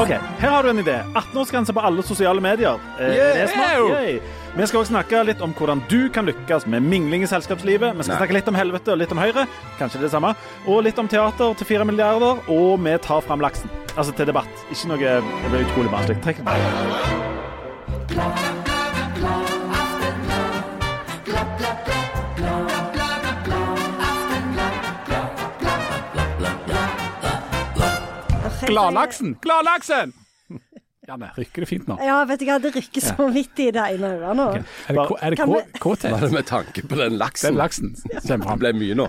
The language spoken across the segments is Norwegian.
Ok, Her har du en idé. 18-årsgrense på alle sosiale medier. Eh, det er smart. Yay. Vi skal også snakke litt om hvordan du kan lykkes med mingling i selskapslivet. Vi skal snakke litt om helvete og litt om Høyre. Kanskje det samme. Og litt om teater til fire milliarder. Og vi tar fram laksen. Altså til debatt. Ikke noe Det blir utrolig vanskelig. Trekk Gladlaksen! Gladlaksen! Janne, rykker det fint nå? Ja, vet du hva, det rykker så vidt i det ene øret nå. Er det, K- er det vi- kåthet? Var det med tanke på den laksen? Den laksen kommer Det ble mye nå.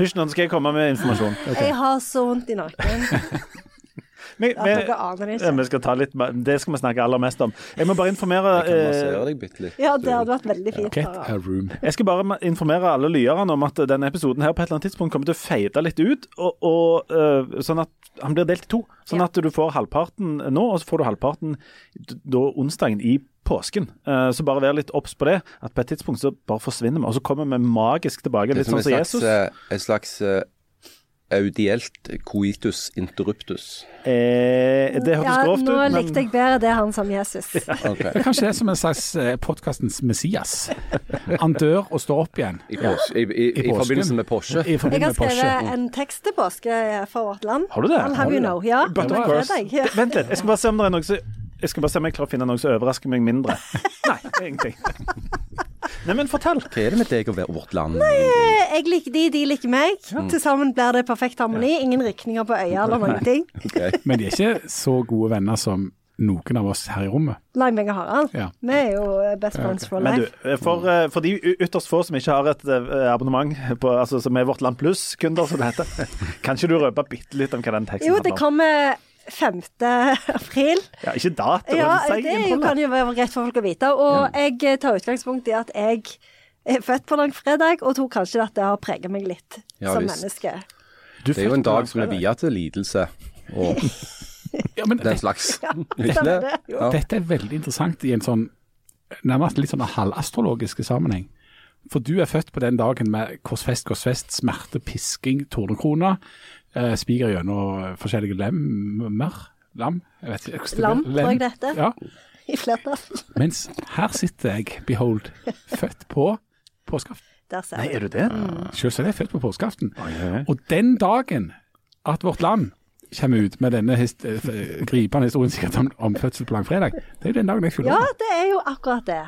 Hysj, nå skal jeg komme med informasjon. Jeg har så vondt i nakken Vi, at vi, dere aner det ikke. vi skal ta litt, det skal vi snakke aller mest om. Jeg må bare informere Jeg kan eh, deg litt. Ja, det hadde vært veldig fint. Get a room. Jeg skal bare informere alle lyerne om at denne episoden her på et eller annet tidspunkt kommer til å fade litt ut, og, og, øh, sånn at han blir delt i to. Sånn at du får halvparten nå, og så får du halvparten da onsdagen i påsken. Eh, så bare vær litt obs på det, at på et tidspunkt så bare forsvinner vi, og så kommer vi magisk tilbake. Litt sånn som som Det er som en slags eh, audielt coitus interruptus. Eh, det hørtes Ja, grovt ut, nå likte jeg bedre det han som Jesus. Ok. Det er kanskje det som en slags eh, podkastens Messias. Han dør og står opp igjen. I, pås i, i, i, påsken. forbindelse med Porsche. I Jeg har skrevet en tekst til påske for vårt land. Har du det? I'll have you know. Ja, But of course. Vent litt, jeg skal bare se om det er noe som Jeg skal bare se om jeg klarer å finne noe som overrasker meg mindre. Nei, ingenting. Nei, men fortell. Hva er det med deg og vårt land? Nei, Jeg liker de, de liker meg. Til sammen blir det perfekt harmoni. Ingen rykninger på øya eller noen ting. Okay. Men de er ikke så gode venner som noen av oss her i rommet. Like og Harald. Ja. Vi er jo best friends for Men du, for, eh, for de ytterst få som ikke har et eh, abonnement, på, altså, som er Vårt Land Pluss-kunder, som det heter, kan ikke du røpe bitte litt om hva den teksten Jo, det handler om? kommer 5. april. Ja, ikke datoen, Ja, si det jo, innholdet. kan jo være greit for folk å vite. Og jeg eh, tar utgangspunkt i at jeg er født på langfredag, og tror kanskje at det har preget meg litt Ja, som visst. menneske. Du Det er jo en dag som er via viet til lidelse og Ja, men den slags. Ja, Ikke det? det. Ja. Dette er veldig interessant i en sånn nærmest litt sånn halvastrologiske sammenheng. For du er født på den dagen med korsfest, korsfest, smerte, pisking, tornekrone, eh, spiker gjennom forskjellige lemmer. Lam? Jeg vet ikke. det- Lam, tror jeg det heter. Ja. I flertall. Mens her sitter jeg, behold, født på påskeaften. Der ser Nei, er du det? Selvsagt er jeg født på påskeaften. Og den dagen at Vårt Land kommer ut med denne hist eh, gripende historien sikkert om, om fødsel på langfredag, det er jo den dagen jeg fyller Ja, det er jo akkurat det.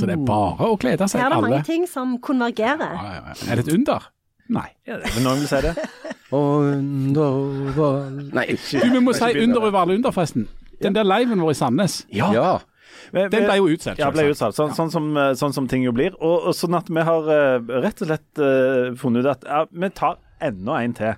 Så det er bare å glede seg, Her er det alle. mange ting som konvergerer. Ja, ja, ja. Er det et under? Nei. Ja, men noen vil si det. Underval Nei, ikke Du, vi må si begynne. under over alle under, forresten. Den der liven vår i Sandnes, Ja. Men- den ble jo utsolgt. Ja, ble utsatt, sånn, sånn, som, eh, sånn som ting jo blir. Og, og sånn at vi har eh, rett og slett uh, funnet ut at ja, vi tar enda en til.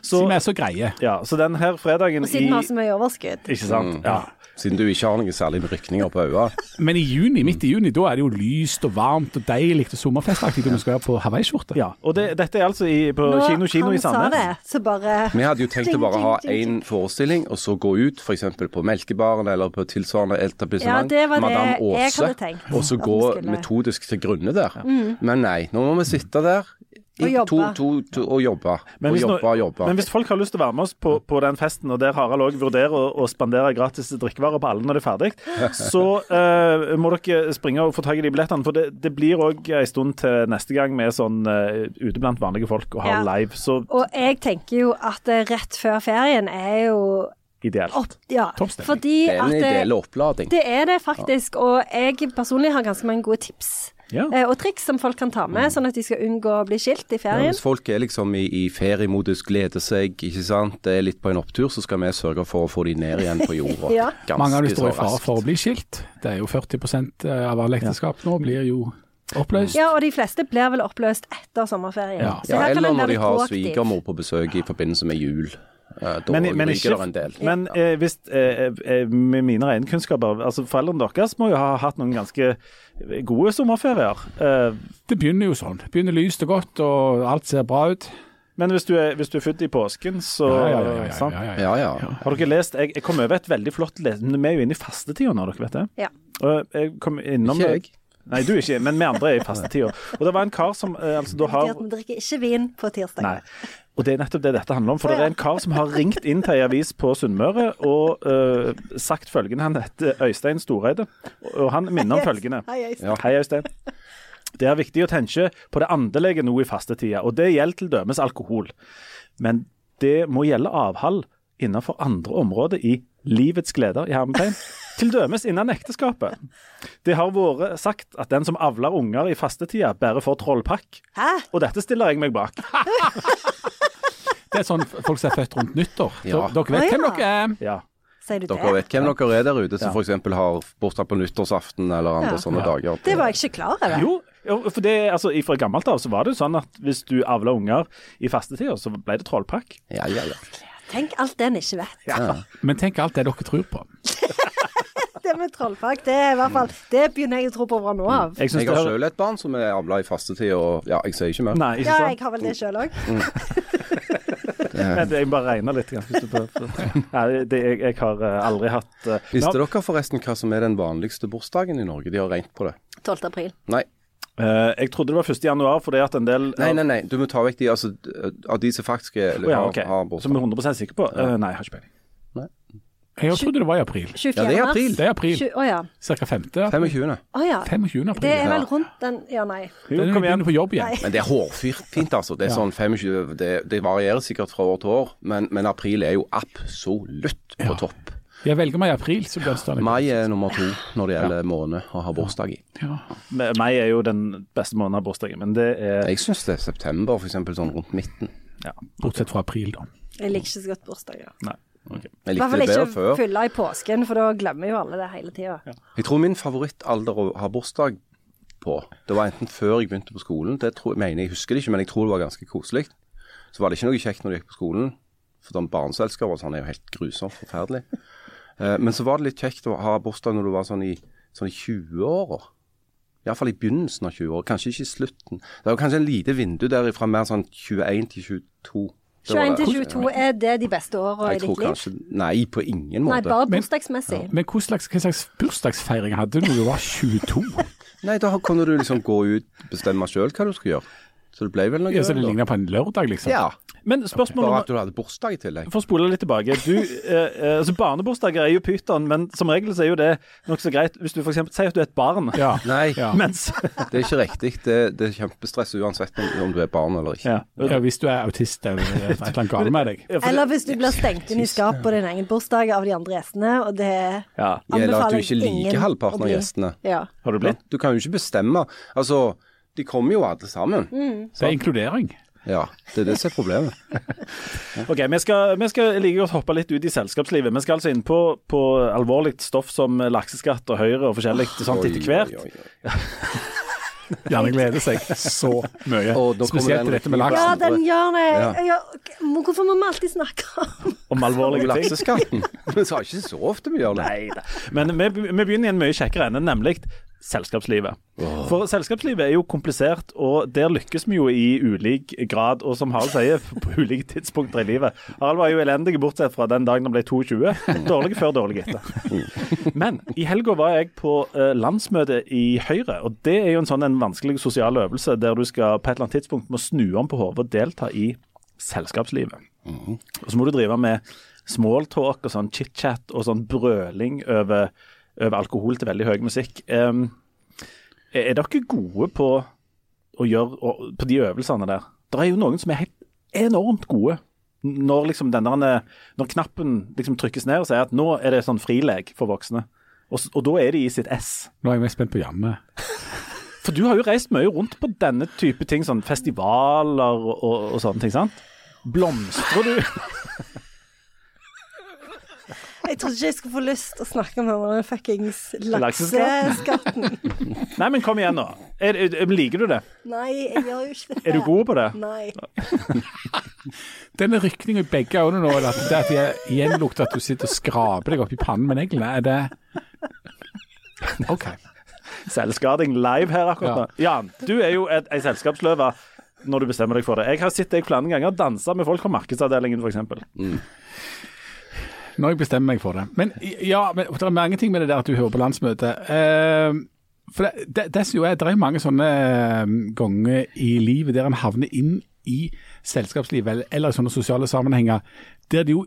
Så, Siden vi er så greie. ja, så den her fredagen Og siden vi har så mye overskudd. Ikke sant? Mm. Ja. Siden du ikke har noen særlige rykninger på øynene. Men i juni, midt i juni, da er det jo lyst og varmt og deilig og sommerfestaktig når vi skal på hawaiiskjorte. ja. Og det, dette er altså i, på Nå Kino Kino i han sa Sandnes. det, så bare Vi hadde jo tenkt å bare ha én forestilling, og så gå ut f.eks. på Melkebaren eller på tilsvarende etablissement. Ja, det var det Madame Aase. Og så gå metodisk til grunne der. Men nei, nå må vi sitte der Og jobbe. To, to, to, jobbe. Men hvis, jobbe jobbe. men hvis folk har lyst til å være med oss på, på den festen, og der Harald òg vurderer å, å spandere gratis drikkevarer på alle når det er ferdig, så eh, må dere springe og få tak i de billettene. For det, det blir òg en stund til neste gang med sånn uh, ute blant vanlige folk og har Ja. live. Så Og jeg tenker jo at eh, rett før ferien er jo ideelt. opp... Ja, fordi det er en ideell opplading. det er det faktisk. Og jeg personlig har ganske mange gode tips Ja. eh, og triks som folk kan ta med, sånn at de skal unngå å bli skilt i Ja, ferien. hvis folk er liksom i, i feriemodus, gleder seg, ikke sant, det er litt på en opptur, så skal vi sørge for å få de ned igjen på jorda. Ja. Ganske Mange av de står i fare for å bli skilt. Det er jo 40% av alle ekteskap nå blir jo oppløst. Ja, og de fleste blir vel oppløst etter sommerferien. Ja. Så Ja, her kan eller når de har svigermor på besøk i forbindelse med jul. Da Men, men, ikke, det en del. men eh, hvis, eh, eh, med mine regnekunnskaper altså Foreldrene deres må jo ha hatt noen ganske gode sommerferier. Eh, Det begynner jo sånn. Det begynner lyst og godt, og alt ser bra ut. men hvis du, er, hvis du er født i påsken, så Ja, ja, ja, ja, sant? ja, ja, ja. Ja, ja. Har dere lest Jeg, jeg kom over et veldig flott les... Vi er jo inne i fastetida nå, dere vet det? Ja. Og jeg kom innom Ikke jeg. Nei, du ikke, men vi andre er i fastetida. Og det var en kar som eh, altså, da har vi drikker ikke vin på tirsdag. Nei. Og det er nettopp det dette handler om. For det er en kar som har ringt inn til ei avis på Sunnmøre og eh, sagt følgende. Han heter Øystein Storeide, og han minner om følgende. Hei, Øystein. Ja, hei, Øystein. Det er viktig å tenke på det andelige nå i fastetida, og det gjelder til dømes alkohol. Men det må gjelde avhold innenfor andre områder i livets gleder, i hermetegn. Til dømes innen ekteskapet. Det har vært sagt at den som avler unger i fastetida, bare får trollpakk. Hæ? Og dette stiller jeg meg bak. Det er sånn folk som er født rundt nyttår. Ja. Dere vet hvem ja. dere er. Ja. Sier du Dere det? vet hvem dere er der ute som Ja. f.eks. har bursdag på nyttårsaften eller andre Ja. sånne Ja. dager. Det var jeg ikke klar over. Jo, jo, for det, altså, fra gammelt av så var det jo sånn at hvis du avla unger i fastetida, så ble det trollpakk. Ja, ja, ja. Tenk alt det en ikke vet. ja. Men tenk alt det dere tror på. Det med trollpakk, det er i hvert fall Det begynner jeg å tro på fra nå av. Jeg Jeg har sjøl et barn som er avla i fastetid, og ja, jeg sier ikke mer. Nei, ikke Ja, jeg har vel det sjøl òg. Det- Jeg bare regner litt. grann, hvis du. Nei, det, jeg, jeg har eh, aldri hatt uh, Visste dere forresten hva som er den vanligste bursdagen i Norge? De har regnet på det. 12. april. Nei, Uh, Jeg trodde det var 1. januar, fordi at en del nei, nei, nei. du må ta vekk de altså, av de som faktisk er, Å ja, har, ok. bursdag. Som vi er bursdag. 100 sikre på? Uh, nei, jeg har ikke peiling. Jeg trodde det var i april. 24. Ja, det er april. Det er april. 20, oh ja. Cirka 5. april. 25. Oh ja. 25. april. Det er vel rundt den Ja, nei. Den er begynner på jobb igjen. Nei. Men det er hårfint, altså. Det er Ja. sånn 25 det, det varierer sikkert fra år til år, men, men april er jo absolutt på Ja. topp. Jeg velger meg i april, så blir det. Mai er nummer to når det gjelder måned å ha bursdag i. Ja. Mai er jo den beste måneden av i, men det er Jeg syns det er september, f.eks. sånn rundt midten. ja. Bortsett fra april, da. Jeg liker ikke så godt bursdager. Nei. Ok. Jeg I hvert fall ikke fylle i påsken, for da glemmer jo alle det hele tida. Jeg tror min favorittalder å ha bursdag på, det var enten før jeg begynte på skolen, det tror, jeg mener jeg husker det ikke, men jeg tror det var ganske koselig. Så var det ikke noe kjekt når du gikk på skolen, for sånn og sånn er jo helt grusomt forferdelig. Eh, men så var det litt kjekt å ha bursdag når du var sånn i, sånn i 20-åra. Iallfall i begynnelsen av 20 år, kanskje ikke i slutten. Det var kanskje en lite vindu der fra mer sånn 21 til 22. Det var 21 til det. 22, er det de beste åra i ditt liv? kanskje Nei, på ingen måte. Nei, bare Men- bursdagsmessig. Men hva slags, hva slags bursdagsfeiring hadde du når du var 22? Nei, da kunne du liksom gå ut bestemme sjøl hva du skulle gjøre. Så det ble vel noe Ja, så det ligna på en lørdag, liksom? Ja, Men spørsmålet bare at du hadde bursdag i tillegg. For å spole litt tilbake. Du, eh, eh, altså Barnebursdager er jo pyton, men som regel så er jo det nokså greit hvis du f.eks. sier at du er et barn. Ja. Nei, Ja. Mens det er ikke riktig. Det, det er kjempestress uansett om, om du er barn eller ikke. ja. Ja, hvis du er autist eller et eller annet galt med deg. Ja, Eller hvis du blir stengt inn i skap på din egen bursdag av de andre gjestene, og det ja. Eller at du anbefaler ikke ingen liker halvparten av gjestene. Ja. Har du blitt? Du kan jo ikke bestemme. Altså, de kommer jo alle sammen. Det er inkludering. Ja, det er det som er problemet. Ok, vi skal, vi skal like godt hoppe litt ut i selskapslivet. Vi skal altså inn på, på alvorlig stoff som lakseskatt og Høyre og forskjellig sånt etter hvert. Oi, oi, oi. Gjerne gleder seg så mye. Og da kommer Spesielt til dette med laksen. ja, den gjør det. Ja. Ja. Hvorfor må vi alltid snakke om Om alvorlige ting. Lakseskatten. Vi sa ikke så ofte vi gjør det. Nei da. Men vi, vi begynner i en mye kjekkere ende, nemlig selskapslivet. For selskapslivet er jo komplisert, og der lykkes vi jo i ulik grad. Og som Harald sier, på ulike tidspunkter i livet. Harald var jo elendig, bortsett fra den dagen han ble 22. Dårlig før, dårlig etter. Men i helga var jeg på eh, landsmøte i Høyre, og det er jo en sånn en vanskelig sosial øvelse der du skal på et eller annet tidspunkt må snu om på hodet og delta i selskapslivet. Og så må du drive med smalltalk og sånn chit-chat og sånn brøling over, over alkohol til veldig høy musikk. Um, er er dere gode på å gjøre på de øvelsene der? Det er jo noen som er helt enormt gode. Når liksom denne, når knappen liksom trykkes ned og sier at nå er det sånn frilek for voksne, og, og da er de i sitt ess. Nå er jeg mest spent på Janne. For du har jo reist mye rundt på denne type ting, sånn festivaler og, og sånne ting, sant? Blomstrer du? Jeg trodde ikke jeg skulle få lyst til å snakke om den fuckings Lakseskatten? Nei, men kom igjen nå. Er, er, liker du det? Nei, jeg gjør jo ikke det. Er du god på det? Nei. Denne rykninga i begge øynene nå, at det at jeg gjenlukter at du sitter og skraper deg opp i pannen med neglene, er det OK. Selvskading live her akkurat nå. Jan, du er jo ei selskapsløve når du bestemmer deg for det. Jeg har sett deg flere ganger danse med folk fra markedsavdelingen, f.eks. Når jeg bestemmer meg for det. Men ja, men det er mange ting med det der at du hører på landsmøtet. Uh, For det, det, det, som jo er, det er mange sånne eh, ganger i livet der en havner inn i selskapslivet eller, eller i sånne sosiale sammenhenger der det jo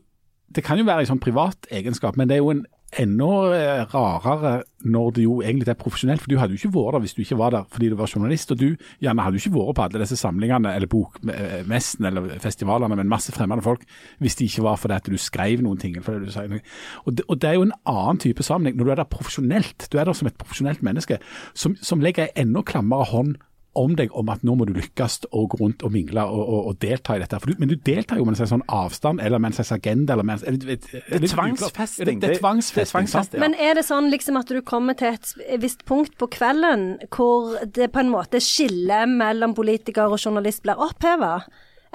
Det kan jo være en sånn privat egenskap, men det er jo en enda eh, rarere når det jo egentlig er profesjonelt. For du hadde jo ikke vært der hvis du ikke var der fordi du var journalist. Og du Janne, hadde jo ikke vært på alle disse samlingene eller bokmessen eller festivalene med masse fremmede folk hvis det ikke var fordi at du skrev noen ting. eller fordi noe. Og det, og det er jo en annen type sammenheng. Når du er der profesjonelt, du er der som et profesjonelt menneske som, som legger en enda klammere hånd om deg om at nå må du lykkes og gå rundt og mingle og, og, og delta i dette. Du, men du deltar jo med en slags sånn avstand eller med en slags agenda. eller med en, det er tvangsfesting. Det, det, er tvangsfesting. Ja. Men er det sånn liksom at du kommer til et visst punkt på kvelden hvor det på en måte skillet mellom politiker og journalist blir oppheva?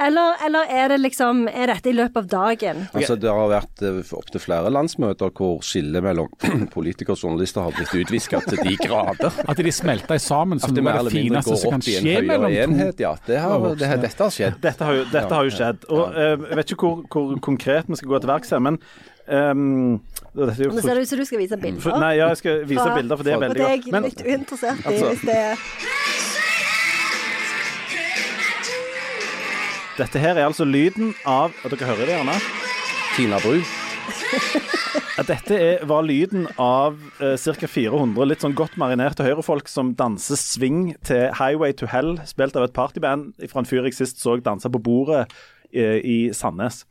Eller, eller, er det liksom Er dette i løpet av dagen? Altså Det har vært uh, opptil flere landsmøter hvor skillet mellom politikere og journalister har blitt utviska til de grader. At de smelter sammen som det er det fineste som kan skje mellom to ja. Det har, det, dette har skjedd. Dette har jo, dette har jo skjedd. Og uh, Jeg vet ikke hvor, hvor, konkret vi skal gå til verks her, men Um, Nå ser det ut som du skal vise bilder. For, nei, ja, jeg skal vise bilder, for det er veldig godt. Og det er jeg litt uinteressert i. Altså, hvis det er Dette her er altså lyden av og Dere hører det gjerne? Tina Bru. Dette er, var lyden av eh, ca. 400 litt sånn godt marinerte høyrefolk som danser swing til 'Highway to Hell', spilt av et partyband fra en fyr jeg sist så danse på bordet i Sandnes.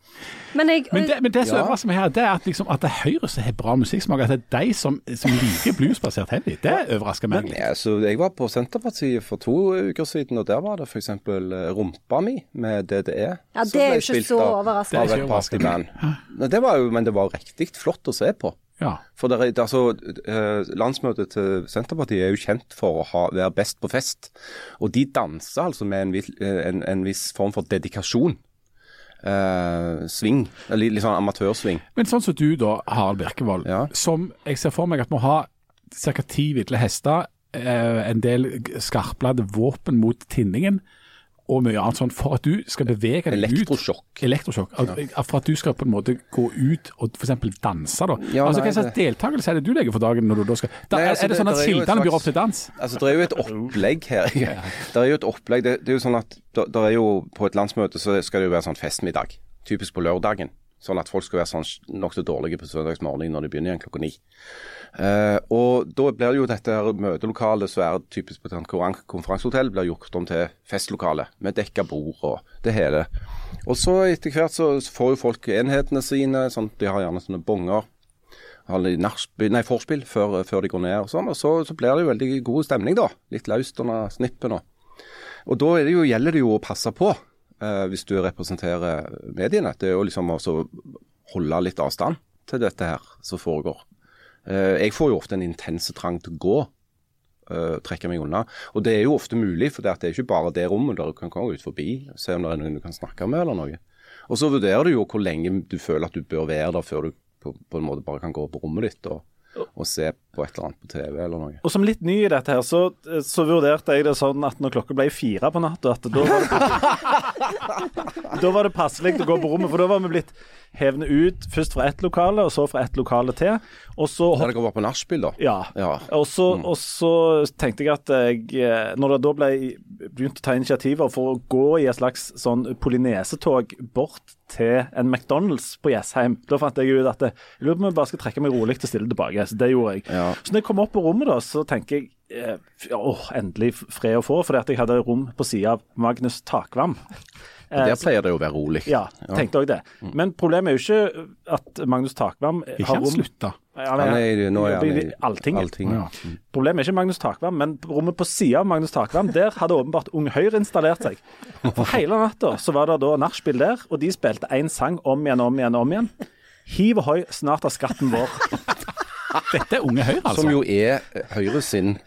Men, jeg, men, det, men det som ja. overrasker meg her, det er at, liksom, at det er Høyre som har bra musikksmak. At det er de som, som liker bluesbasert heavy. Det overrasker meg. Ja, så jeg var på Senterpartiet for to uker siden, og der var det f.eks. Eh, Rumpa mi med DDE. Ja, Det er jo ikke så overraskende. Av et partyband. Det var jo, men det var riktig flott å se på. Ja. For det er, altså, eh, Landsmøtet til Senterpartiet er jo kjent for å ha, være best på fest. Og de danser altså med en, en, en viss form for dedikasjon eh, sving. Litt, litt sånn amatørsving. Men sånn som du da, Harald Birkevold, ja. som jeg ser for meg at må ha ca. ti ville hester, eh, en del skarpladde våpen mot tinningen og mye annet sånn, for at du skal bevege deg Elektrosjokk. ut Elektrosjokk. Ja. For at du skal på en måte gå ut og f.eks. danse, da. Ja, altså, Hva slags deltakelse er det du legger for dagen når du da skal da, nei, altså, Er det sånn at kildene byr opp til dans? Altså, Det er jo et opplegg her. det er jo et opplegg. Det, det er jo sånn at der er jo På et landsmøte så skal det jo være sånn festmiddag. Typisk på lørdagen. Sånn at folk skal være sånn nokså dårlige på søndagsmorgen når de begynner igjen klokka ni. Eh, og Da blir jo dette her møtelokalet som er typisk på et konferansehotell, blir gjort om til festlokale med dekka bord og det hele. Og så Etter hvert så, får jo folk enhetene sine. sånn De har gjerne sånne bonger. Nei, forspill før, før, de går ned. og sånn, og så, så, blir det jo veldig god stemning, da. Litt løst under snippen. Og, og da det jo, gjelder det jo å passe på, uh, hvis du representerer mediene. Det er jo liksom å holde litt avstand til dette her som foregår. Eh, jeg får jo ofte en intense trang til å gå. Uh, trekke meg unna. Og det er jo ofte mulig, for det er ikke bare det rommet. Der du kan gå ut forbi, se om det er noen du kan snakke med eller noe. Og så vurderer du jo hvor lenge du føler at du bør være der før du på, på en måte bare kan gå på rommet ditt og, og, se på et eller annet på TV eller noe. Og som litt ny i dette her, så, så vurderte jeg det sånn at når klokka ble fire på natta, at da var det, da var det passelig å gå på rommet, for da var vi blitt hevne ut først fra ett lokale, og så fra ett lokale til. Og så Der dere var på nachspiel, da? Ja. ja. Og, så, mm. og, så, tenkte jeg at jeg eh, Når det da ble begynt å ta initiativer for å gå i et slags sånn polynesetog bort til en McDonald's på Jessheim, da fant jeg ut at jeg lurer på om jeg bare skal trekke meg rolig til stille tilbake. Så det gjorde jeg. Ja. Så når jeg kom opp på rommet, da, så tenker jeg eh, åh, endelig fred å få, fordi at jeg hadde rom på sida av Magnus Takvam. Der pleier det jo å være rolig. Ja, tenkte òg det. Mm. Men problemet er jo ikke at Magnus Takvam har rom Ikke han slutta. Han er, nå er han i Alltinget. Allting, ja. Mm. Problemet er ikke Magnus Takvam, men rommet på sida av Magnus Takvam, der hadde åpenbart Ung Høyre installert seg. For hele natta så var det da nachspiel der, og de spilte én sang om igjen, om igjen, om igjen. Hiv ohoi, snart er skatten vår. Dette er Unge Høyre, altså. Som jo er Høyre sin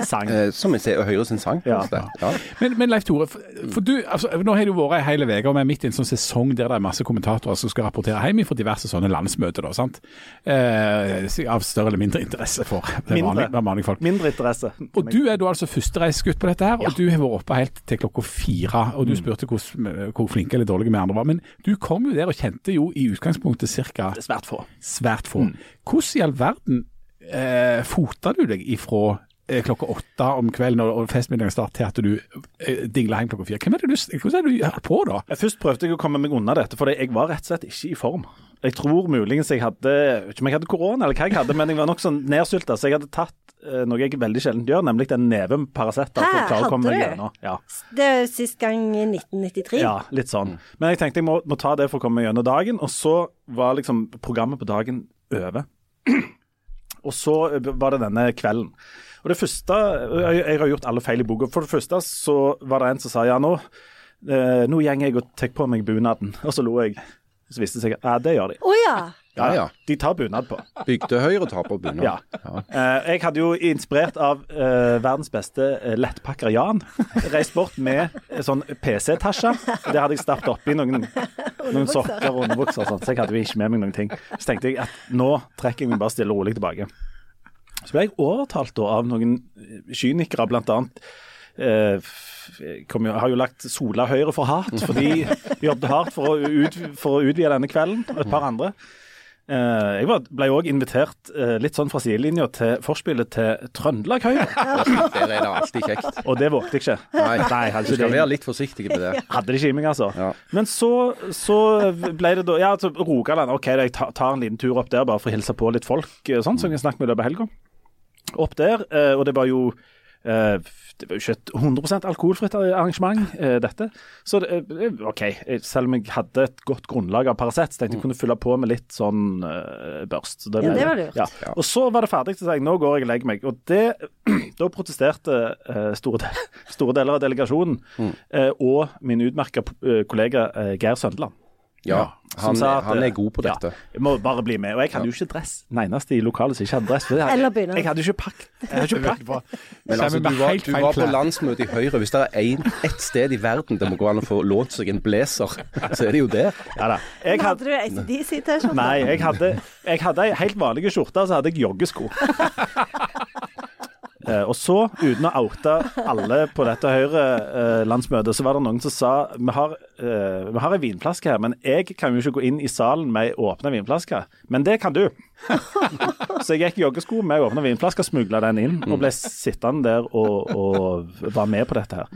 sang. Eh, som jeg ser, Høyre sin sang. Ja. Ja. Men, men, Leif Tore, for, for du, altså, nå har du vært ei hel uke, og vi er midt i en sånn sesong der det er masse kommentatorer som skal rapportere hjem fra diverse sånne landsmøter. da, sant? Eh, av større eller mindre interesse for mindre. vanlige, vanlige folk. Mindre interesse. Og du er da altså førstereisgutt på dette her, og du har vært oppe helt til klokka fire. Og du mm. spurte hvor, hvor flinke eller dårlige vi andre var. Men du kom jo der og kjente jo i utgangspunktet ca. Svært få. Svært få. Mm. Hvordan i all verden eh, fota du deg ifra klokka åtte om kvelden og, festmiddagen starter til at du eh, dingler hjem klokka fire. Hvem er det du, hvordan er det du holdt på da? Først prøvde jeg å komme meg unna dette, for jeg var rett og slett ikke i form. Jeg tror muligens jeg hadde ikke om jeg hadde korona eller hva jeg hadde, men jeg var nok sånn nedsylta, så jeg hadde tatt eh, noe jeg veldig sjelden gjør, nemlig den neven Paracet. for å Hæ, klare å komme hadde du? Ja. Det er sist gang i 1993. Ja, litt sånn. Men jeg tenkte jeg må, må ta det for å komme meg gjennom dagen, og så var liksom programmet på dagen over. Og så var det denne kvelden. Og det første Jeg, jeg har gjort alle feil i boka. For det første så var det en som sa ja, nå, eh, nå går jeg og tar på meg bunaden. Og så lo jeg. Så viste det seg at ja, det gjør de. Oh, ja. Ja, ja. De tar bunad på. Bygdehøyre tar på bunad. Ja. Eh, jeg hadde jo inspirert av eh, verdens beste lettpakker Jan. Reist bort med sånn PC-tasje. Det hadde jeg stappet oppi noen, noen sokker og underbukser, og sånt, så jeg hadde jo ikke med meg noen ting. Så tenkte jeg at nå trekker jeg meg bare stille og rolig tilbake. Så ble jeg overtalt da av noen kynikere, blant annet. eh, kom har jo lagt Sola Høyre for hardt, for de jobbet hardt for å, ut, for å utvide denne kvelden, og et par andre. Eh, jeg var, ble òg invitert eh, litt sånn fra sidelinja til forspillet til Trøndelag Høyre, Der er det alltid kjekt. og det vågte jeg ikke. Nei, Nei, du skal det. være litt forsiktig med det. Hadde det ikke i meg, altså. Ja. Men så, så ble det da Ja, altså, Rogaland. OK, jeg tar, tar en liten tur opp der bare for å hilse på litt folk, eh, sånn, som jeg kan snakke med i løpet av helga. Opp der, eh, og det var jo eh, det var jo ikke et 100% alkoholfritt arrangement, eh, dette. Så det, OK, selv om jeg hadde et godt grunnlag av Paracet, tenkte jeg kunne fylle på med litt sånn uh, børst. Så Ja, det var lurt. Ja. Og så var det ferdig, så sa jeg nå går jeg og legger meg. Og det, da protesterte uh, store, de store deler av delegasjonen eh, og min utmerka kollega Geir Søndeland. Ja, han, sa at, han eh, er god på dette. Ja, jeg må bare bli med. Og jeg hadde jo ikke dress. Den eneste i lokalet som ikke hadde dress. Jeg hadde jo ikke pakket. Jeg hadde ikke pakket. Men altså, du var, du var på landsmøte i Høyre. Hvis det er ett sted i verden det må gå an å få lånt seg en blazer, så er det jo det. Ja da. Jeg hadde, Hadde du ACDC-T-skjorte? nei, jeg hadde, jeg hadde ei helt vanlig skjorte, og så hadde jeg joggesko. Eh, og så, uten å oute alle på dette Høyre-landsmøtet, så var det noen som sa vi har, eh, vi har en vinflaske her, men jeg kan jo ikke gå inn i salen med ei åpna vinflaske. Men det kan du. så jeg gikk i joggesko med ei åpna vinflaske, smugla den inn og ble sittende der og, og var med på dette her.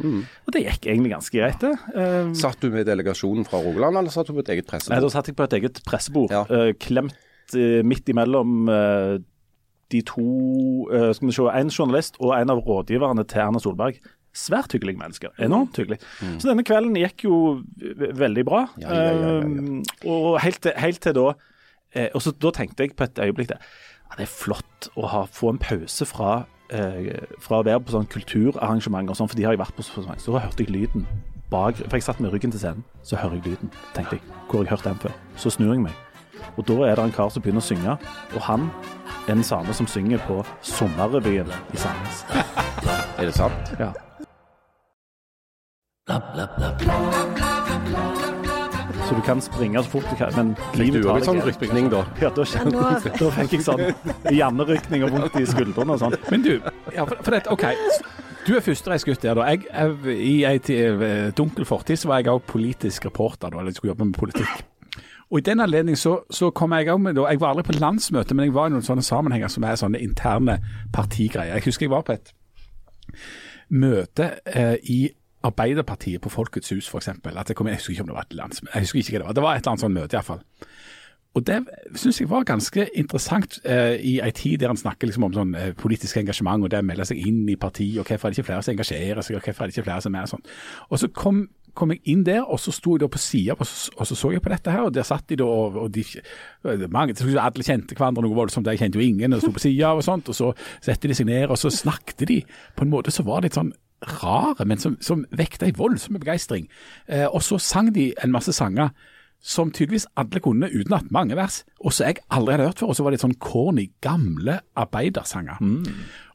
Og det gikk egentlig ganske greit, det. Eh, Satt du med delegasjonen fra Rogaland, eller satt du på et eget pressebord? Nei, da satt jeg på et eget pressebord, Ja. eh, klemt eh, midt imellom eh, de to eh, Skal vi se, En journalist og en av rådgiverne til Erna Solberg. Svært hyggelige mennesker. Enormt hyggelig. Så denne kvelden gikk jo veldig bra. Mm. Ja, ja, ja, ja, ja. Eh, og helt til, helt til da eh, Og så da tenkte jeg på et øyeblikk det, ja, det er flott å ha, få en pause fra eh, fra å være på sånn kulturarrangement og sånn, for de har jeg vært på så mange. Så hørte jeg lyden bak For jeg satt med ryggen til scenen, så hører jeg lyden. Tenkte jeg, hvor har jeg hørt den før? Så snur jeg meg, og da er det en kar som begynner å synge, og han er den samme som synger på Sommerrevyen i Sandnes. Er det sant? Ja. Så du kan springe så fort du kan, men Fikk livet du tar òg en sånn rykning, da? Ja, da, da fikk jeg sånn hjernerykning og vondt i skuldrene og sånn. Men du, ja, for, for dette, OK. Du er førstereisgutt der, da. Jeg, jeg, I ei dunkel fortid så var jeg òg politisk reporter, da, eller skulle jobbe med politikk. Og I den anledning så, så kom jeg òg med da, Jeg var aldri på landsmøte, men jeg var i noen sånne sammenhenger som er sånne interne partigreier. Jeg husker jeg var på et møte eh, i Arbeiderpartiet på Folkets hus, f.eks. Jeg, jeg husker ikke om det var et landsmøte, jeg husker ikke hva det var. Det var et eller annet sånt møte, iallfall. Og det syns jeg var ganske interessant eh, i ei tid der han snakker liksom om sånn eh, politisk engasjement og det å melde seg inn i parti, og hvorfor er det ikke flere som engasjerer seg, og hvorfor er det ikke flere som er sånn. Og så kom, kom jeg inn der, og så sto jeg da på sida, og, så- så jeg på dette her, og der satt de da, og, og de, mange, Alle kjente hverandre noe voldsomt, jeg kjente jo ingen, og sto på sida og sånt, og så satte de seg ned, og så snakket de på en måte så var det litt sånn rare, men som, som vekte ei voldsom begeistring. Eh, og så sang de en masse sanger som tydeligvis alle kunne utenat, mange vers, og som jeg aldri hadde hørt før. Og så var det sånn corny, gamle arbeidersanger.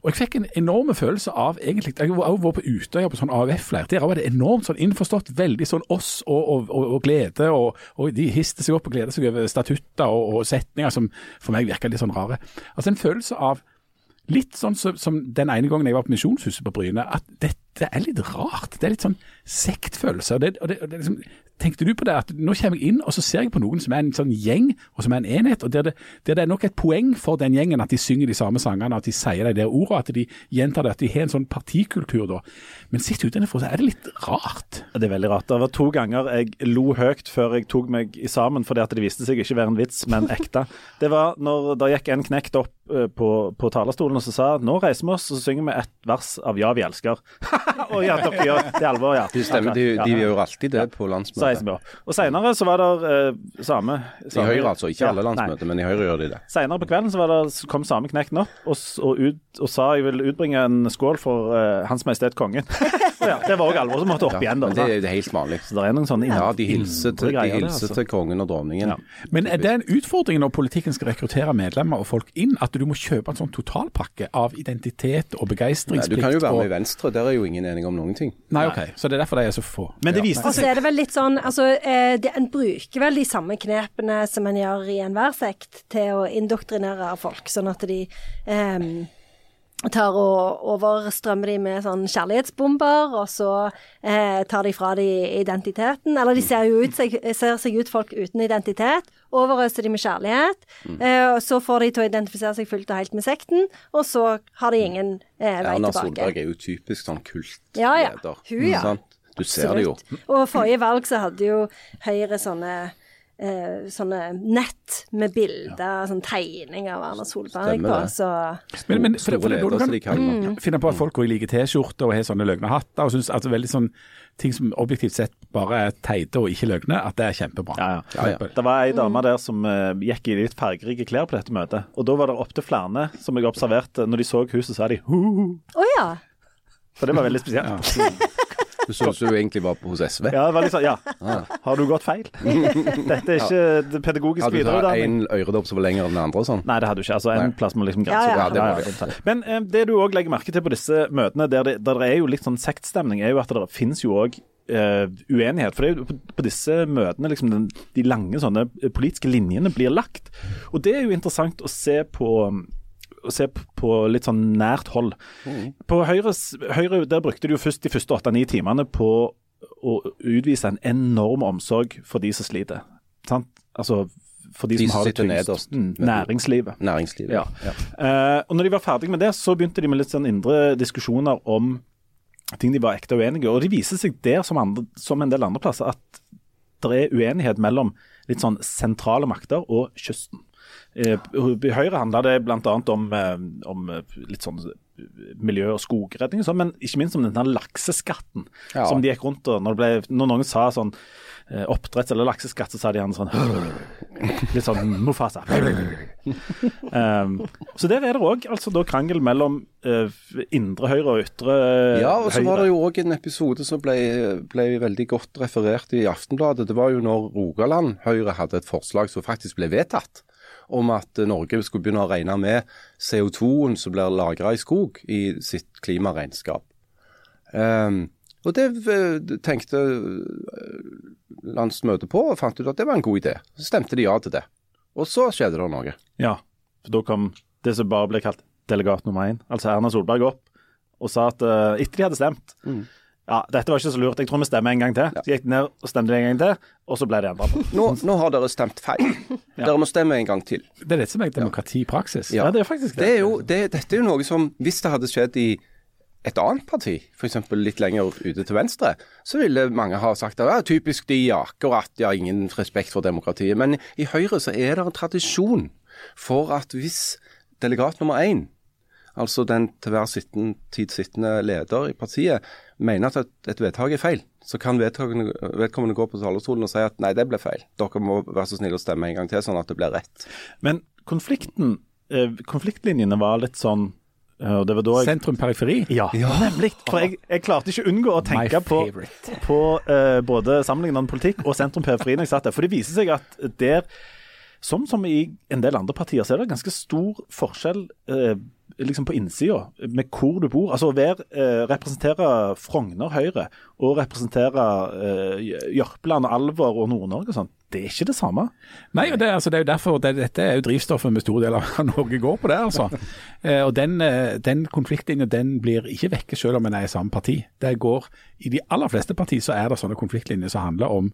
Og jeg fikk en enorm følelse av egentlig Jeg har vært på Utøya på sånn AUF-leir. Der var det enormt sånn innforstått, veldig sånn oss og, og, og, og glede. Og, de histe seg opp og gleder seg over statutter og setninger som for meg virka litt sånn rare. Altså en følelse av Litt sånn som, som den ene gangen jeg var på Misjonshuset på Bryne, at dette det er litt rart. Det er litt sånn sektfølelse. Og det, og det, og det liksom, tenkte du på det at nå kommer jeg inn, og så ser jeg på noen som er en sånn gjeng, og som er en enhet. og Der det, der det er nok et poeng for den gjengen at de synger de samme sangene, at de sier de der ordene, at de gjentar det, at de har en sånn partikultur da. Men sett utenfor så er det litt rart. Det er veldig rart. Det var to ganger jeg lo høyt før jeg tok meg i sammen, fordi at det viste seg ikke være en vits, men ekte. Det var når det gikk en knekt opp eh, på, på talerstolen og så sa nå reiser vi oss og så synger vi et vers av Ja, vi elsker. Å ja, dere gjør det alvor, ja. Det stemmer, de, de gjør alltid det på landsmøtet. Og senere så var det uh, same, I Høyre, altså. Ikke alle landsmøter, men i Høyre gjør de det. Senere på kvelden så, var det, kom sameknekten opp og, og, ut, og sa jeg vil utbringe en skål for uh, Hans Majestet Kongen. Ja, det var òg alvor som måtte opp igjen. da. Men det er helt vanlig. Så det er noen sånne Ja, de hilser til, de greier, det, hilser altså. til kongen og dronningen. Ja. Men er det en utfordring når politikken skal rekruttere medlemmer og folk inn, at du må kjøpe en sånn totalpakke av identitet og Nei, begeistringsplikt? du kan jo være med i og... Venstre, der er jo ingen enige om noen ting. Nei, ok. Så det er derfor de er så få. Men det viste Og så seg er det vel litt sånn altså, eh, det, En bruker vel de samme knepene som en gjør i enhver sekt, til å indoktrinere folk, sånn at de eh, tar og overstrømmer de med sånn kjærlighetsbomber, og så eh, tar de fra de identiteten. Eller de ser jo ut seg, ser seg ut folk uten identitet. Overøser de med kjærlighet. Eh, og så får de til å identifisere seg fullt og helt med sekten, og så har de ingen eh, vei Erna tilbake. Solberg er jo typisk sånn kultleder. Ja, ja. Hun, ja. Du ser det jo. Og forrige valg så hadde jo Høyre sånne eh, sånne nett med bilder, sånn tegning av Erna Solberg Stemmer på, det. så Men, for det- for det- ledere, som de kaller det. finne på at folk går i like T-skjorter og har sånne løgne hatter, og syns at veldig sånn ting som objektivt sett bare er teite og ikke løgne, at det er kjempebra. Ja, ja. Ja, ja. Det var ei dame der som uh, gikk i litt fargerike klær på dette møtet. Og da var det opptil flere som jeg observerte. Når de så huset, sa de hu-hu. Oh, ja. For det var veldig spesielt. Du så ut som du egentlig var på hos SV. Ja, sånn Ja, har du gått feil? Dette er ikke det pedagogisk Hadde du tatt videreutdanning. en øredobb som var lengre enn den andre og sånn? Nei, det hadde du ikke. Altså, En Nei. plass må liksom Ja, grense. ja. Ja, det må det. Men eh, det du òg legger merke til på disse møtene, der det, der det er jo litt sånn sektstemning, er jo at det finnes jo òg Uh, uenighet. For det er jo på, på disse møtene liksom den, de lange sånne eh, politiske linjene blir lagt. Og det er jo interessant å se på å se på litt sånn nært hold. På Høyre, Høyre der brukte de jo først de første åtte-ni timene på å utvise en enorm omsorg for de som sliter. Sant? Altså for de, De som har det tyngst. Mm, næringslivet. Næringslivet. Ja. Eh, og når de var ferdig med det, så begynte de med litt sånn indre diskusjoner om ting de var ekte uenige Og det viser seg der, som, andre, som en del andre plasser, at det er uenighet mellom litt sånn sentrale makter og kysten. Eh, I Høyre handler det bl.a. Om, eh, om eh, litt sånn miljø- og skogredning, og sånn, men ikke minst om denne lakseskatten Ja. som de gikk rundt og når, ble, når noen sa sånn eh, oppdretts- eller lakseskatt, så sa de gjerne sånn Litt sånn Mufasa. um, så der er det òg altså, da krangel mellom uh, indre høyre og ytre Ja, og så var det jo òg en episode som ble, ble veldig godt referert i Aftenbladet. Det var jo når Rogaland Høyre hadde et forslag som faktisk ble vedtatt, om at Norge skulle begynne å regne med CO2-en som blir lagra i skog i sitt klimaregnskap. Um, og det eh, tenkte eh, landsmøtet på og fant ut at det var en god idé. Så stemte de ja til det. Og så skjedde det noe. Ja, for da kom det som bare ble kalt delegat nummer én, altså Erna Solberg, opp og sa at uh, etter de hadde stemt Mm. Ja, dette var ikke så lurt, jeg tror vi stemmer en gang til. Så gikk de ned og stemte en gang til, og så ble det endra på. Nå, nå har dere stemt feil. Dere må stemme en gang til. Det er dette som er demokrati i praksis. Ja, det er faktisk Det er jo, det, dette er jo noe som, hvis det hadde skjedd i et annet parti, f.eks. litt lenger ute til venstre, så ville mange ha sagt at ja, typisk de, akkurat, de har ingen respekt for demokratiet. Men i Høyre så er det en tradisjon for at hvis delegat nummer én, altså den til hver sitten, tid sittende leder i partiet, mener at et, vedtak er feil, så kan vedkommende gå på talerstolen og si at nei, det ble feil. Dere må være så snille å stemme en gang til, sånn at det blir rett. Men konflikten, eh, konfliktlinjene var litt sånn eh, og det var da jeg Sentrum-periferi. Ja, nemlig. For jeg, jeg klarte ikke å unngå å tenke på, på uh, både sammenlignende politikk og sentrum-periferi når jeg satt der. For det viser seg at der, som, som i en del andre partier, så er det ganske stor forskjell eh, liksom på innsida, med hvor du bor. Altså å være, eh, representere Frogner Høyre og representere eh, Jørpeland, Alvor og Nord-Norge og sånn, det er ikke det samme. Nei, og det, altså, det er jo derfor det, dette er jo drivstoffet med store deler av Norge går på det. altså. Eh, og Den, eh, den konfliktlinjen den blir ikke vekke selv om en er i samme parti. Det går, I de aller fleste partier så er det sånne konfliktlinjer som handler om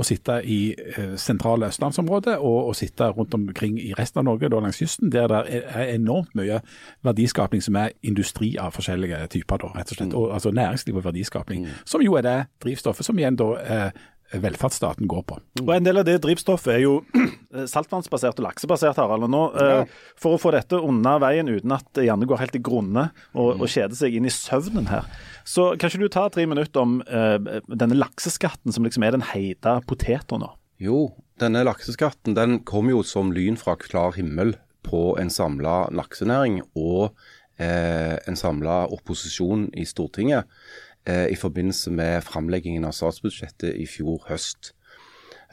å sitte i eh, sentrale østlandsområdet og å sitte rundt omkring i resten av Norge, da langs kysten, der det er enormt mye verdiskaping som er industri av forskjellige typer. da, rett og slett, og, altså Næringsliv og verdiskaping, som jo er det drivstoffet som igjen da eh, velferdsstaten går på. Og En del av det drivstoffet er jo saltvannsbasert og laksebasert. Harald. Og nå, eh, For å få dette unna veien uten at det gjerne går helt i grunne og, og kjeder seg inn i søvnen her, så kan ikke du ta tre minutter om eh, denne lakseskatten som liksom er den heita poteta nå? Jo, denne lakseskatten den kom jo som lyn fra klar himmel på en samla laksenæring og eh, en samla opposisjon i Stortinget eh, i forbindelse med framleggingen av statsbudsjettet i fjor høst.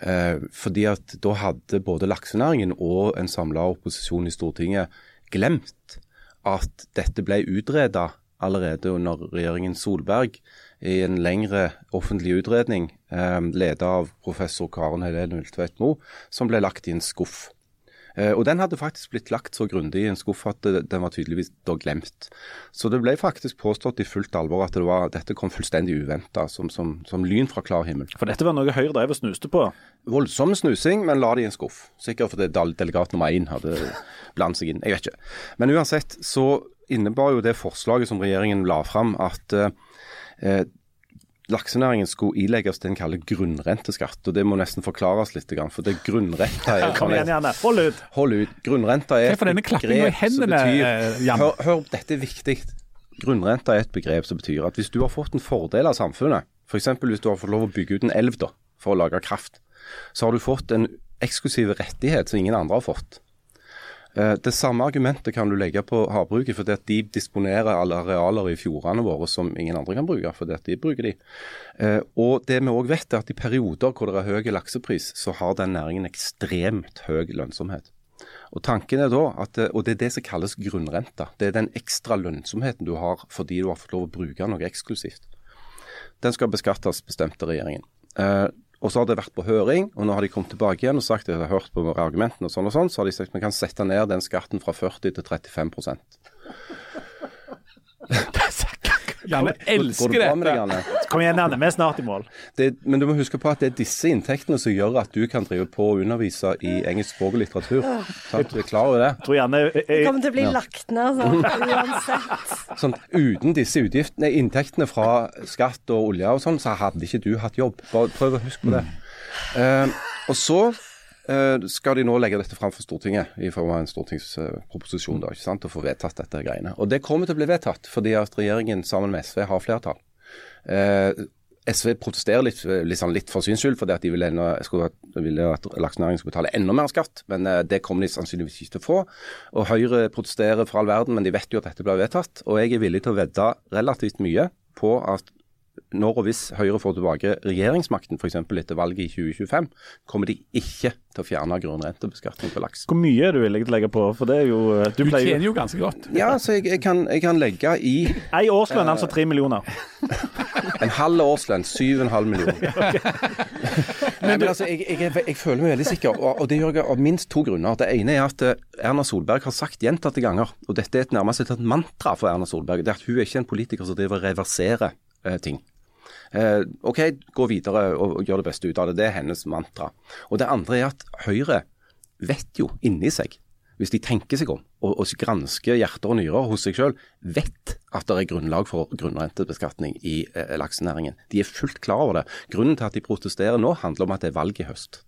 Eh, fordi at da hadde både laksenæringen og en samla opposisjon i Stortinget glemt at dette ble utreda allerede under regjeringen Solberg i en lengre offentlig utredning eh, ledet av professor Karen Helene Ultveit Moe, som ble lagt i en skuff. Eh, og Den hadde faktisk blitt lagt så grundig i en skuff at den var tydeligvis da glemt. Så det ble faktisk påstått i fullt alvor at det var, dette kom fullstendig uventa, som, som, som lyn fra klar himmel. For dette var noe Høyre drev og snuste på. Voldsom snusing, men la det i en skuff. Sikkert fordi del- delegat nummer én hadde blandet seg inn. Jeg vet ikke. Men uansett så innebar jo det forslaget som regjeringen la fram, at eh, laksenæringen skulle ilegges det en kaller grunnrenteskatt. og Det må nesten forklares litt, for det grunnrenta er Kom igjen, Janne. Hold ut. Hold ut. Grunnrenta er et for denne klappingen i hendene, eh, hør, hør, dette er viktig. Grunnrenta er et begrep som betyr at hvis du har fått en fordel av samfunnet, f.eks. hvis du har fått lov å bygge ut en elv da, for å lage kraft, så har du fått en eksklusiv rettighet som ingen andre har fått. Eh, Det samme argumentet kan du legge på havbruket, fordi at de disponerer alle arealer i fjordene våre som ingen andre kan bruke, fordi at de bruker de. Eh, Og det vi òg vet, er at i perioder hvor det er høy laksepris, så har den næringen ekstremt høy lønnsomhet. Og tanken er da at, og det er det som kalles grunnrenta. Det er den ekstra lønnsomheten du har fordi du har fått lov å bruke noe eksklusivt. Den skal beskattes, bestemte regjeringen. Og så har det vært på høring, og nå har de kommet tilbake igjen og sagt at de har hørt på argumentene og sånn og sånn, så har de sagt at vi kan sette ned den skatten fra 40 til 35 Janne elsker dette. Janne? Kom igjen, Janne. Vi er snart i mål. Det, men du må huske på at det er disse inntektene som gjør at du kan drive på og undervise i engelsk språk og litteratur. Sant? Du er klar over det? Tror Janne Det jeg, kommer til å bli lagt ned sånn uansett. Sånn, uten disse utgiftene, inntektene fra skatt og olje og sånn, så hadde ikke du hatt jobb. Bare prøv å huske på det. Eh, og så skal de nå legge dette fram for Stortinget i form av en stortingsproposisjon da, ikke sant, og få vedtatt dette greiene. Og det kommer til å bli vedtatt fordi at regjeringen sammen med SV har flertall. Eh, SV protesterer litt, liksom litt for syns skyld, fordi at de ville, enda, skulle, ville at laksenæringen skulle betale enda mer skatt. Men eh, det kommer de sannsynligvis ikke til å få. Og Høyre protesterer for all verden, men de vet jo at dette blir vedtatt. Og jeg er villig til å vedde relativt mye på at når og hvis Høyre får tilbake regjeringsmakten, f.eks. etter valget i 2025, kommer de ikke til å fjerne grunnrentebeskatning på laks. hvor mye er du villig til å legge på? For det er jo Du Du tjener jo ganske godt. Ja, så jeg, jeg, kan, jeg kan legge i Ei årslønn, altså tre millioner. en halv årslønn, 7,5 millioner. Nei, men altså, jeg, jeg, jeg føler meg veldig sikker, og, og det gjør jeg av minst to grunner. Det ene er at eh, Erna Solberg har sagt gjentatte ganger, og dette er et nærmest et mantra for Erna Solberg, det er at hun er ikke en politiker som driver og reverserer eh, ting. Eh, OK, gå videre og, og gjør det beste ut av det. Det er hennes mantra. Og det andre er at Høyre vet jo inni seg, hvis de tenker seg om og, og gransker hjerter og nyrer hos seg selv, vet at det er grunnlag for grunnrentebeskatning i eh, laksenæringen. De er fullt klar over det. Grunnen til at de protesterer nå, handler om at det er valg i høst.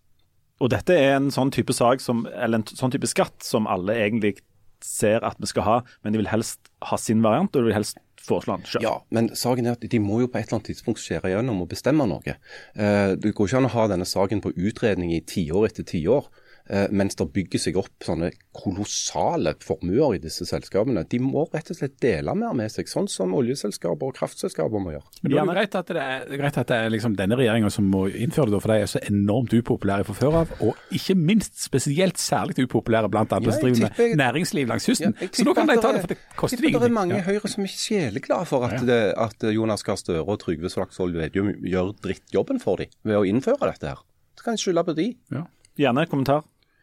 Og dette er en sånn type som, en sånn type skatt som alle egentlig ser at vi skal ha, men de vil helst ha sin variant, og de vil helst foreslå han sjøl. Ja, men saken er at de må jo på et eller annet tidspunkt skjære gjennom og bestemme noe. Eh, det går ikke an å ha denne saken på utredning i tiår etter tiår. Eh, mens det bygger seg opp sånne kolossale formuer i disse selskapene. De må rett og slett dele mer med seg, sånn som oljeselskaper og kraftselskaper må gjøre. Men er det greit at det er, greit at det er liksom denne regjeringa som må innføre det, for de er så enormt upopulære fra før av. Og ikke minst spesielt særlig upopulære blant andre Ja, som driver med næringsliv langs kysten. Ja, så nå kan de ta det- for det koster ingenting. det er mange i Ja. Høyre som er sjeleglade for at, det, at Jonas Gahr Støre og Trygve Slagsvold Vedum gjør drittjobben for dem ved å innføre dette her. Så kan de skylde på de. Gjerne kommentar.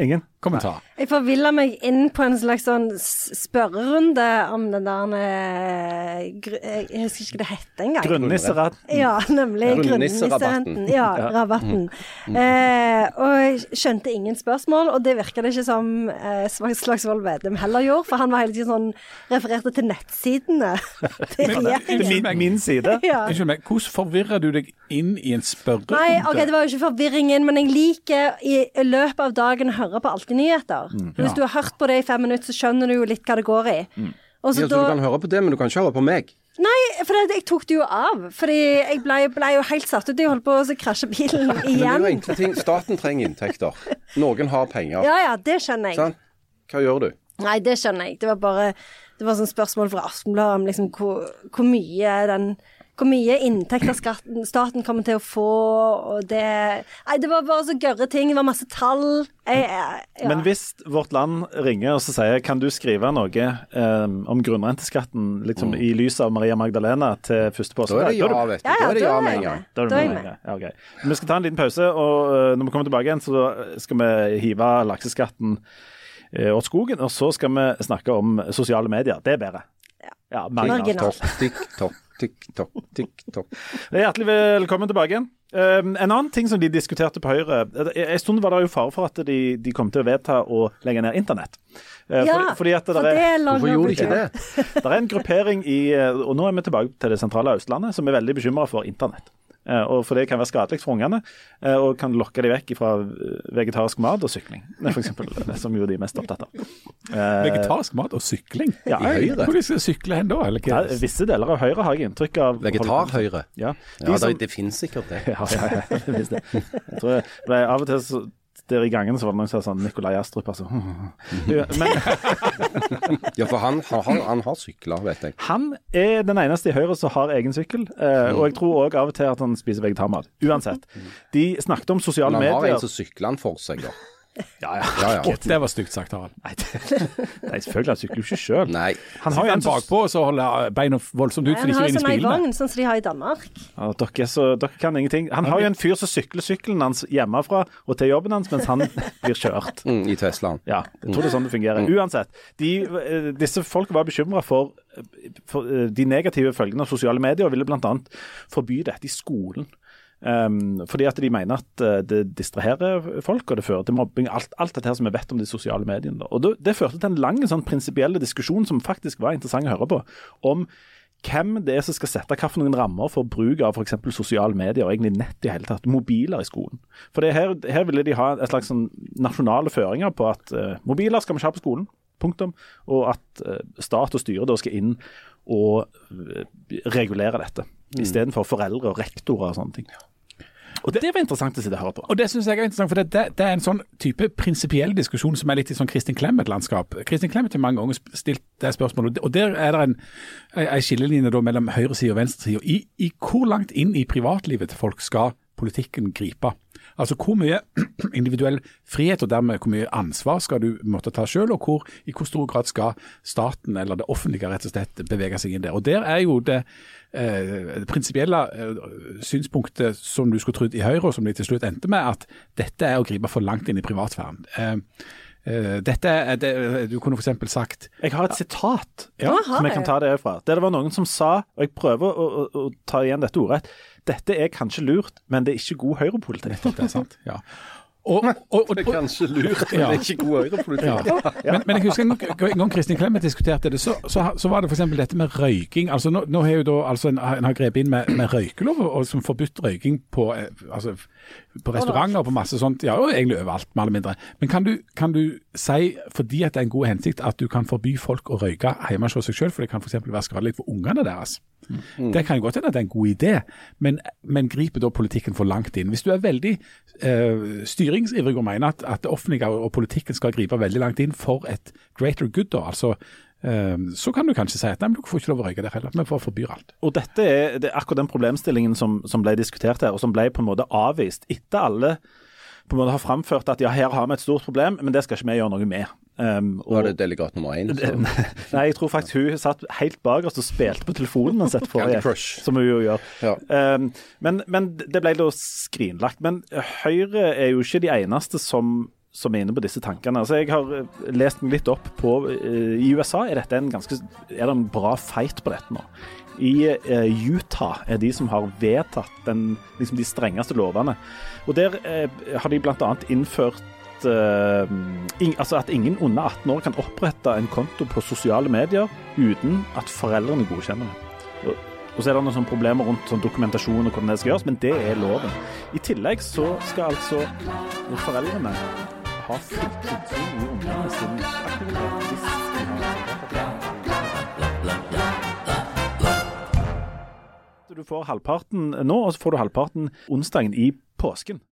Ingen? Kommentar. Jeg forvilla meg inn på en slags sånn spørrerunde om den der eh, Jeg husker ikke hva det het engang. Grunnisserad. Ja, nemlig. Grunnnisserabatten. Ja, rabatten. Eh, og jeg skjønte ingen spørsmål, og det virka det ikke som eh, Slag- Slagsvold Vedum heller gjorde, for han var hele tiden sånn refererte til nettsidene til min, min side. Ja. Unnskyld meg, hvordan forvirrer du deg inn i en spørrerunde? Nei, ok, det var jo ikke forvirringen, men jeg liker i løpet av dagen å høre på Alltid nyheter. Hvis Ja. du har hørt på det i fem minutter, så skjønner du jo litt hva det går i. Mm. Også, Ja, så du kan høre på det, men du kan ikke høre på meg. Nei, for det, jeg tok det jo av. Fordi jeg ble, ble jo helt satt ut. Jeg holdt på å krasje bilen igjen. Men det er jo ting. Staten trenger inntekter. Noen har penger. Ja ja, det skjønner jeg. Sånn? Hva gjør du? Nei, det skjønner jeg. Det var bare Det var sånn spørsmål fra Aftenbladet om liksom hvor, hvor mye den hvor mye inntekt av skatten, staten kommer til å få, og det Nei, det var bare så gørre ting. Det var masse tall. Jeg, jeg, ja. Men hvis Vårt Land ringer og så sier kan du skrive noe um, om grunnrenteskatten liksom, i lys av Maria Magdalena til første Da er det ja, vet du. Ja, ja, Da er det ja er med en gang. Da er det med. jeg med. Ja, ok. Vi skal ta en liten pause, og eh, når vi kommer tilbake igjen, så skal vi hive lakseskatten eh, åt skogen. Og så skal vi snakke om sosiale medier. Det er bedre. Ja, mer Marginalt. TikTok, TikTok, TikTok, TikTok. Hjertelig velkommen tilbake igjen. Um, en annen ting som de diskuterte på Høyre En stund var det jo fare for at de, de kom til å vedta å legge ned internett. Uh, Ja, fordi, fordi at det for er, det Hvorfor gjorde de ikke det? det er en gruppering i uh, Og nå er vi tilbake til det sentrale Østlandet, som er veldig bekymra for internett. Uh, og for det kan være skadelig for ungene, uh, og kan lokke dem vekk fra uh, vegetarisk mat og sykling, for eksempel, som jo de er mest opptatt av. Vegetarisk mat og sykling? Ja, I Høyre? Hvor de skal sykle hen da? Eller ja, visse deler av Høyre har jeg inntrykk av Vegetar-Høyre. Ja, de Ja, som- det, det finnes sikkert det. Ja, ja, ja, det finnes jeg. jeg tror jeg av og til så, der i gangen så var det noen som sa sånn Nikolai Astrup, altså. Men Ja, for han, han, han har sykler, vet jeg. han er den eneste i Høyre som har egen sykkel, eh, og jeg tror òg av og til at han spiser vegetarmat. Uansett. De snakket om sosiale medier. Men han har medier. en som sykler han for seg, da. Ja, ja. Ja, ja. Det var stygt sagt, Harald. Nei, det, nei, selvfølgelig, han sykler jo ikke sjøl. Nei. Han har jo en bakpå og så holder beina voldsomt ut, for Han har sånn ei vogn, sånn som de har i Danmark. ja, dere, er så, dere kan ingenting. Han har jo en fyr som sykler sykkelen hans hjemmefra og til jobben hans mens han blir kjørt. Mm, I Teslaen. Ja, jeg tror det er sånn det fungerer. Uansett, de, eh, disse folk var bekymra for, for eh, de negative følgene av sosiale medier, og ville bl.a. forby dette i skolen. Um, fordi at de mener at eh, det distraherer folk, og det fører til mobbing. Alt, alt dette her som vi vet om de sosiale mediene. Da. Og det, det førte til en lang sånn prinsipiell diskusjon som faktisk var interessant å høre på, om hvem det er som skal sette hvilke rammer for bruk av f.eks. sosiale medier og egentlig nett i hele tatt, mobiler i skolen. For det her, her ville de ha et slags sånn nasjonale føringer på at uh, mobiler skal vi ikke ha på skolen, punktum, og at uh, stat og styre da skal inn og uh, regulere dette, istedenfor foreldre og rektorer og sånne ting. Og det, var interessant å sitte og høre på. Og Det synes jeg er interessant, for det, det, det er en sånn type prinsipiell diskusjon som er litt i sånn Kristin Clemet-landskap. Kristin Clemet har mange ganger stilt det spørsmålet, og der er det en, en skillelinje da mellom høyresida og venstresida. I, I hvor langt inn i privatlivet til folk skal politikken gripe? Altså hvor mye individuell frihet og dermed hvor mye ansvar skal du måtte ta selv, og hvor, i hvor stor grad skal staten eller det offentlige rett og slett bevege seg inn der. Og Der er jo det, eh, det prinsipielle eh, synspunktet som du skulle trodd i Høyre, og som de til slutt endte med, at dette er å gripe for langt inn i privatsfæren. Eh, Uh, dette er det, Du kunne f.eks. sagt Jeg har et sitat Ja, som jeg kan ta det fra. Der det var noen som sa, og jeg prøver å, å, å ta igjen dette ordrett, dette er kanskje lurt, men det er ikke god høyrepolitikk. det er sant. Ja. Og, og, og, Det er kanskje lurt, men Ja. det er ikke god høyrepolitikk. Ja. Men, men jeg husker en gang, en gang Kristin Clemet diskuterte det, så, så, så var det f.eks. dette med røyking. Altså Nå, nå har jo da altså en, en har grepet inn med, med røykelov, og som forbudt røyking på eh, altså på restauranter og på masse sånt. Ja, og egentlig overalt, mer eller mindre. Men kan du, kan du si, fordi at det er en god hensikt, at du kan forby folk å røyke hjemme hos seg selv, for det kan f.eks. være skadelig for ungene deres? Det kan godt hende at det er en god idé, men, men griper da politikken for langt inn? Hvis du er veldig eh, styringsivrig og mener at, at det offentlige og politikken skal gripe veldig langt inn for et greater good, da, altså så kan du kanskje si at nei, men du får ikke lov å røyke der heller. Vi får forbyr alt. Og dette er, det er akkurat den problemstillingen som, som ble diskutert her, og som ble på en måte avvist etter alle på en måte har framført at ja, her har vi et stort problem, men det skal ikke vi gjøre noe med. Um, og, Var det delegat nummer én? nei, jeg tror faktisk hun satt helt bakerst og spilte på telefonen mens dette Crush. som hun jo gjør. Ja. Um, men, men det ble da skrinlagt. Men Høyre er jo ikke de eneste som, som er inne på disse tankene. Altså, jeg har eh, lest meg litt opp på uh, I USA er, dette en ganske, er det en bra fight på dette nå. I uh, Utah er de som har vedtatt den, liksom de strengeste lovene. Og Der uh, har de bl.a. innført ing, altså at ingen under 18 år kan opprette en konto på sosiale medier uten at foreldrene godkjenner det. Og så er det noen problemer rundt sånn dokumentasjon og hvordan det skal gjøres, men det er loven. I tillegg så skal altså foreldrene ha fullt innsyn i ungene sin aktivitet Du får halvparten nå, og så får du halvparten onsdagen i påsken.